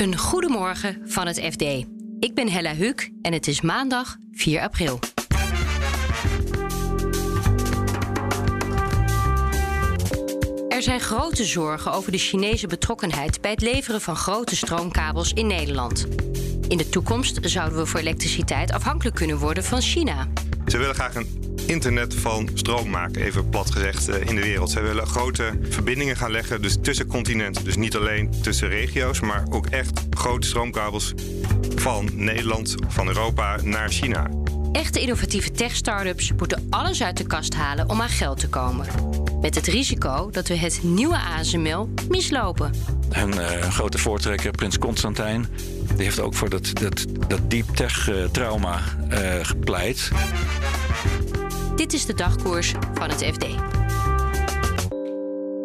Een goedemorgen van het FD. Ik ben Hella Huk en het is maandag 4 april. Er zijn grote zorgen over de Chinese betrokkenheid bij het leveren van grote stroomkabels in Nederland. In de toekomst zouden we voor elektriciteit afhankelijk kunnen worden van China. Ze willen graag een internet van stroom maken, even plat gezegd, eh, in de wereld. Zij willen grote verbindingen gaan leggen, dus tussen continenten. Dus niet alleen tussen regio's, maar ook echt grote stroomkabels van Nederland, van Europa naar China. Echte innovatieve tech-startups moeten alles uit de kast halen om aan geld te komen. Met het risico dat we het nieuwe ASML mislopen. Hun uh, grote voortrekker, Prins Constantijn, die heeft ook voor dat, dat, dat deep tech-trauma uh, gepleit. Dit is de dagkoers van het FD.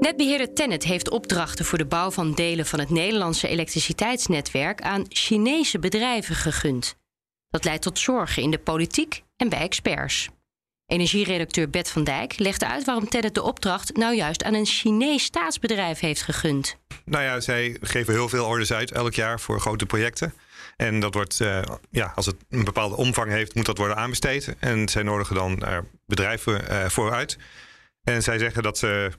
Netbeheerder Tennet heeft opdrachten voor de bouw van delen van het Nederlandse elektriciteitsnetwerk aan Chinese bedrijven gegund. Dat leidt tot zorgen in de politiek en bij experts. Energieredacteur Bert van Dijk legde uit waarom Tennet de opdracht nou juist aan een Chinees staatsbedrijf heeft gegund. Nou ja, zij geven heel veel orders uit elk jaar voor grote projecten. En dat wordt, uh, ja, als het een bepaalde omvang heeft, moet dat worden aanbesteed. En zij nodigen dan uh, bedrijven uh, vooruit. En zij zeggen dat ze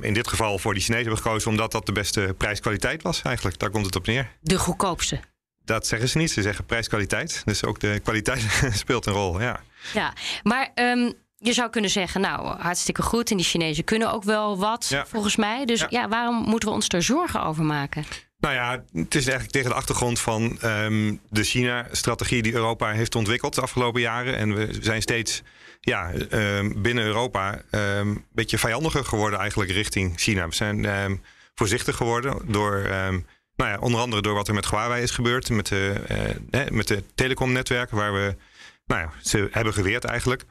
in dit geval voor die Chinezen hebben gekozen, omdat dat de beste prijskwaliteit was eigenlijk. Daar komt het op neer. De goedkoopste. Dat zeggen ze niet. Ze zeggen prijskwaliteit. Dus ook de kwaliteit speelt een rol. Ja, ja maar um, je zou kunnen zeggen, nou, hartstikke goed. En die Chinezen kunnen ook wel wat, ja. volgens mij. Dus ja. ja. waarom moeten we ons er zorgen over maken? Nou ja, het is eigenlijk tegen de achtergrond van um, de China-strategie die Europa heeft ontwikkeld de afgelopen jaren. En we zijn steeds ja, um, binnen Europa een beetje vijandiger geworden eigenlijk richting China. We zijn voorzichtig geworden door nou ja, onder andere door wat er met Huawei is gebeurd, met de, uh, met de telecomnetwerken, waar we nou ja, ze hebben geweerd eigenlijk.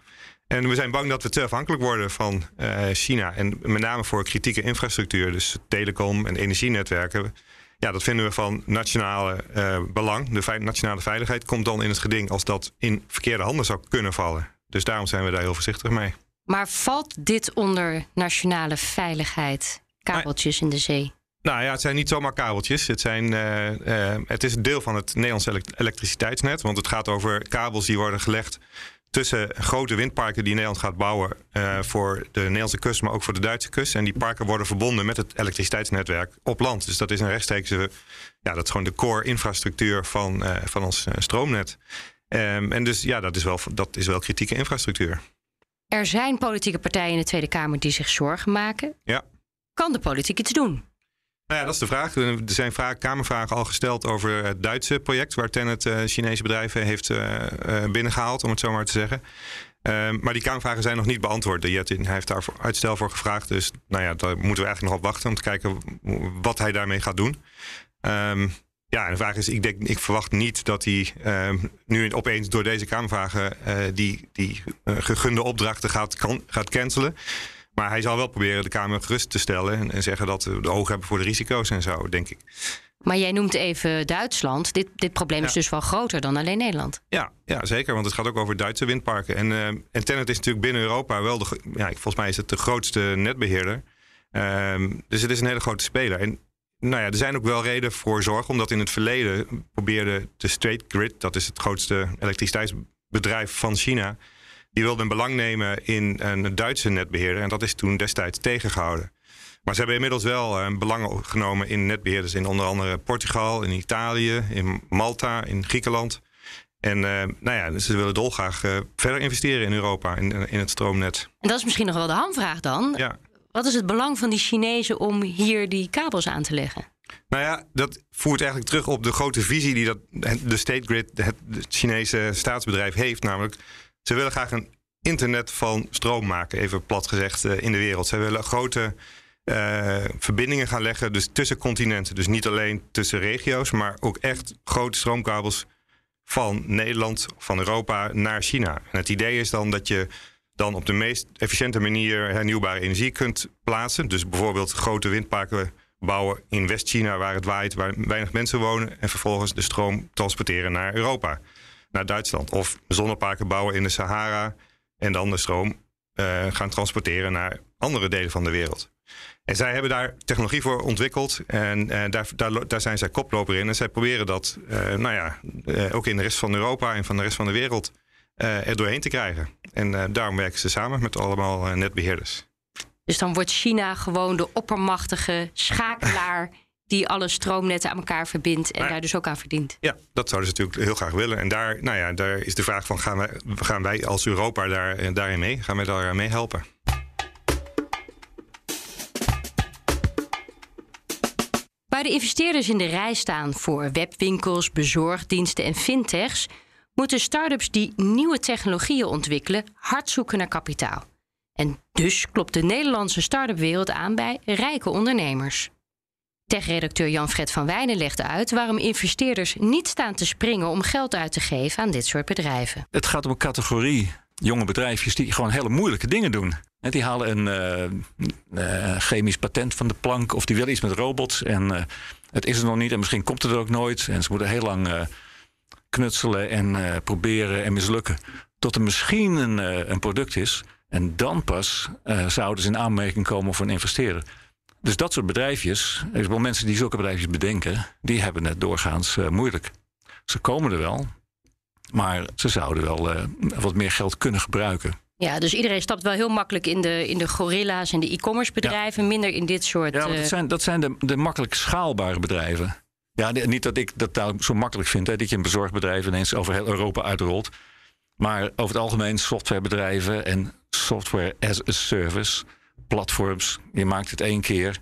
En we zijn bang dat we te afhankelijk worden van uh, China. En met name voor kritieke infrastructuur, dus telecom en energienetwerken. Ja, dat vinden we van nationale uh, belang. De nationale veiligheid komt dan in het geding als dat in verkeerde handen zou kunnen vallen. Dus daarom zijn we daar heel voorzichtig mee. Maar valt dit onder nationale veiligheid? Kabeltjes in de zee? Nou ja, het zijn niet zomaar kabeltjes. Het, zijn, uh, uh, het is een deel van het Nederlandse elektriciteitsnet. Want het gaat over kabels die worden gelegd tussen grote windparken die Nederland gaat bouwen uh, voor de Nederlandse kust, maar ook voor de Duitse kust. En die parken worden verbonden met het elektriciteitsnetwerk op land. Dus dat is een rechtstreekse, ja, dat is gewoon de core infrastructuur van, van ons stroomnet. Um, en dus ja, dat is, wel, dat is wel kritieke infrastructuur. Er zijn politieke partijen in de Tweede Kamer die zich zorgen maken. Ja. Kan de politiek iets doen? Nou ja, dat is de vraag. Er zijn vraag, Kamervragen al gesteld over het Duitse project, waar Tennet uh, Chinese bedrijven heeft uh, uh, binnengehaald, om het zo maar te zeggen. Ehm, maar die Kamervragen zijn nog niet beantwoord. De Jetin heeft daar uitstel voor gevraagd. Dus nou ja, daar moeten we eigenlijk nog op wachten om te kijken wat hij daarmee gaat doen. Um, ja, en de vraag is, ik, denk, ik verwacht niet dat hij um, nu opeens door deze Kamervragen die, die gegunde opdrachten gaat, kan, gaat cancelen. Maar hij zal wel proberen de Kamer gerust te stellen en, en zeggen dat we de ogen hebben voor de risico's en zo, denk ik. Maar jij noemt even Duitsland. Dit, dit probleem is dus wel groter dan alleen Nederland. Ja, ja, zeker. Want het gaat ook over Duitse windparken. En, uh, en Tennet is natuurlijk binnen Europa wel de. Ja, volgens mij is het de grootste netbeheerder. Um, dus het is een hele grote speler. En nou ja, er zijn ook wel reden voor zorg. Omdat in het verleden probeerde de State Grid, dat is het grootste elektriciteitsbedrijf van China die wilde een belang nemen in een Duitse netbeheerder. En dat is toen destijds tegengehouden. Maar ze hebben inmiddels wel een eh, belang genomen in netbeheerders in onder andere Portugal, in Italië, in Malta, in Griekenland. En uh, nou ja, ze willen dolgraag uh, verder investeren in Europa, in, in het stroomnet. En dat is misschien nog wel de hamvraag dan. Ja. Wat is het belang van die Chinezen om hier die kabels aan te leggen? Nou ja, dat voert eigenlijk terug op de grote visie die dat de State Grid, het Chinese staatsbedrijf, heeft. Namelijk ze willen graag een internet van stroom maken, even plat gezegd, uh, in de wereld. Ze willen grote uh, verbindingen gaan leggen, dus tussen continenten. Dus niet alleen tussen regio's, maar ook echt grote stroomkabels van Nederland, van Europa naar China. En het idee is dan dat je dan op de meest efficiënte manier hernieuwbare energie kunt plaatsen. Dus bijvoorbeeld grote windparken bouwen in West-China waar het waait, waar weinig mensen wonen. En vervolgens de stroom transporteren naar Europa naar Duitsland. Of zonneparken bouwen in de Sahara en dan de stroom uh, gaan transporteren naar andere delen van de wereld. En zij hebben daar technologie voor ontwikkeld. En uh, daar, daar, daar, zijn zij koploper in. En zij proberen dat, uh, nou ja, ook in de rest van Europa en van de rest van de wereld er doorheen te krijgen. En daarom werken ze samen met allemaal netbeheerders. Dus dan wordt China gewoon de oppermachtige schakelaar die alle stroomnetten aan elkaar verbindt en daar dus ook aan verdient. Ja, dat zouden ze natuurlijk heel graag willen. En daar, nou ja, daar is de vraag van gaan wij, gaan wij als Europa daar, daarin mee? Gaan wij daar mee helpen? Waar de investeerders in de rij staan voor webwinkels, bezorgdiensten en fintechs, moeten start-ups die nieuwe technologieën ontwikkelen hard zoeken naar kapitaal. En dus klopt de Nederlandse start-up wereld aan bij rijke ondernemers. Tech-redacteur Jan-Fred van Wijnen legde uit waarom investeerders niet staan te springen om geld uit te geven aan dit soort bedrijven. Het gaat om een categorie jonge bedrijfjes die gewoon hele moeilijke dingen doen. Die halen een uh, chemisch patent van de plank of die willen iets met robots en uh, het is er nog niet en misschien komt het er ook nooit. En ze moeten heel lang knutselen en proberen en mislukken tot er misschien een, een product is. En dan pas zouden ze in aanmerking komen voor een investeerder. Dus dat soort bedrijfjes, wel mensen die zulke bedrijfjes bedenken, die hebben het doorgaans moeilijk. Ze komen er wel, maar ze zouden wel wat meer geld kunnen gebruiken. Ja, dus iedereen stapt wel heel makkelijk in de, in de gorilla's en de e-commerce bedrijven, minder in dit soort. Ja, dat eh, zijn, dat zijn de, de makkelijk schaalbare bedrijven. Ja, niet dat ik dat nou zo makkelijk vind, hè, dat je een bezorgbedrijf ineens over heel Europa uitrolt. Maar over het algemeen softwarebedrijven en software as a service, platforms. Je maakt het één keer.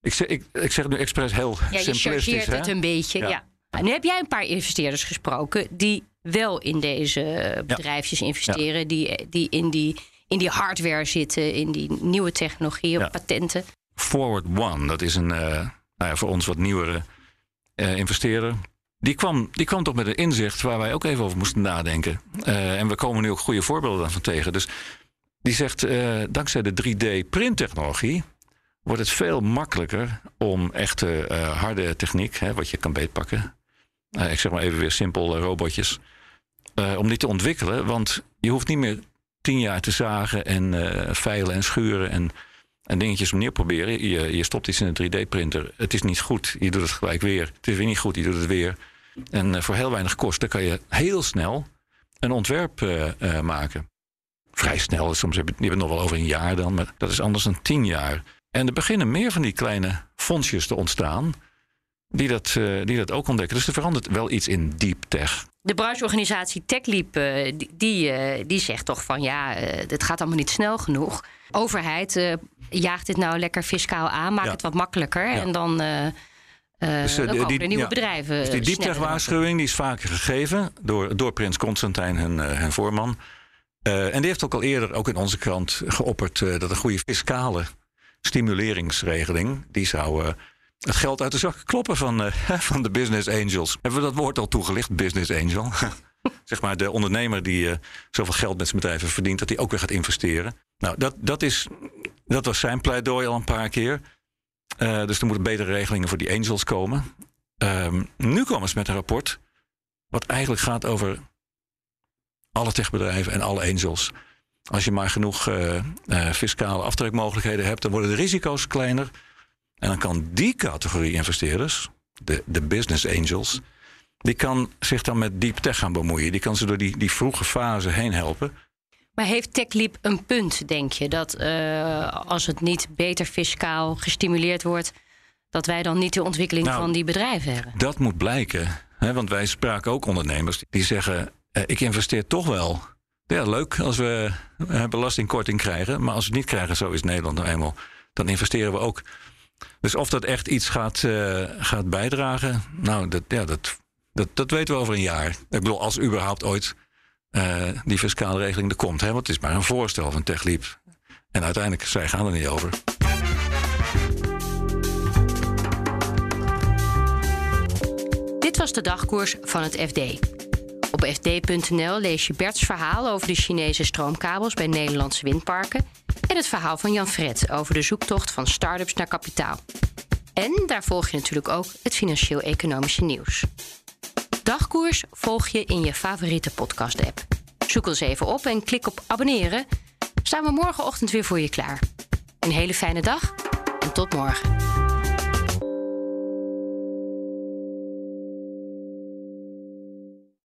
Ik zeg, ik, ik zeg nu expres heel ja, simplistisch. Je het een beetje, ja. Nu heb jij een paar investeerders gesproken die wel in deze bedrijfjes investeren, die, die, in die in die hardware zitten, in die nieuwe technologieën, patenten. Forward One, dat is een uh, nou ja, voor ons wat nieuwere uh, investeerder. Die kwam, die kwam toch met een inzicht waar wij ook even over moesten nadenken. Uh, en we komen nu ook goede voorbeelden daarvan tegen. Dus die zegt, dankzij de 3D-printtechnologie wordt het veel makkelijker om echte harde techniek, hè, wat je kan beetpakken, uh, ik zeg maar even weer simpel robotjes. Om die te ontwikkelen. Want je hoeft niet meer tien jaar te zagen en veilen en schuren en, dingetjes om proberen. Je, je stopt iets in een 3D-printer. Het is niet goed. Je doet het gelijk weer. Het is weer niet goed. Je doet het weer. En voor heel weinig kosten kan je heel snel een ontwerp maken. Vrij snel. Soms heb je, het nog wel over een jaar dan. Maar dat is anders dan tien jaar. En er beginnen meer van die kleine fondsjes te ontstaan die dat, uh, die dat ook ontdekken. Dus er verandert wel iets in deep tech. De brancheorganisatie TechLeap uh, die, die, uh, die, zegt toch van ja, het gaat allemaal niet snel genoeg. Overheid, jaagt dit nou lekker fiscaal aan, maak ja. het wat makkelijker. Ja. En dan, dus, dan komen die, er nieuwe ja. bedrijven. Dus die deep tech waarschuwing die is vaker gegeven door, door prins Constantijn, hun, hun voorman. En die heeft ook al eerder, ook in onze krant, geopperd dat een goede fiscale stimuleringsregeling, die zou het geld uit de zak kloppen van, van de business angels. Hebben we dat woord al toegelicht, business angel? zeg maar de ondernemer die zoveel geld met zijn bedrijven verdient... dat hij ook weer gaat investeren. Nou, dat, dat, is, dat was zijn pleidooi al een paar keer. Dus er moeten betere regelingen voor die angels komen. Um, nu komen ze met een rapport... wat eigenlijk gaat over alle techbedrijven en alle angels... Als je maar genoeg fiscale aftrekmogelijkheden hebt, dan worden de risico's kleiner. En dan kan die categorie investeerders, de, de business angels, die kan zich dan met deep tech gaan bemoeien. Die kan ze door die, die vroege fase heen helpen. Maar heeft TechLeap een punt, denk je? Dat uh, als het niet beter fiscaal gestimuleerd wordt, dat wij dan niet de ontwikkeling nou, van die bedrijven hebben? Dat moet blijken. Hè, want wij spraken ook ondernemers die zeggen: ik investeer toch wel. Ja, leuk als we uh, belastingkorting krijgen. Maar als we het niet krijgen, zo is Nederland nou eenmaal. Dan investeren we ook. Dus of dat echt iets gaat, uh, gaat bijdragen, nou, dat, ja, dat, dat, dat weten we over een jaar. Ik bedoel, als überhaupt ooit die fiscale regeling er komt. Hè, want het is maar een voorstel van TechLeap. En uiteindelijk, zij gaan er niet over. Dit was de dagkoers van het FD. Op fd.nl lees je Berts verhaal over de Chinese stroomkabels bij Nederlandse windparken en het verhaal van Jan Fred over de zoektocht van start-ups naar kapitaal. En daar volg je natuurlijk ook het financieel-economische nieuws. Dagkoers volg je in je favoriete podcast-app. Zoek ons even op en klik op abonneren. Staan we morgenochtend weer voor je klaar. Een hele fijne dag Tot morgen.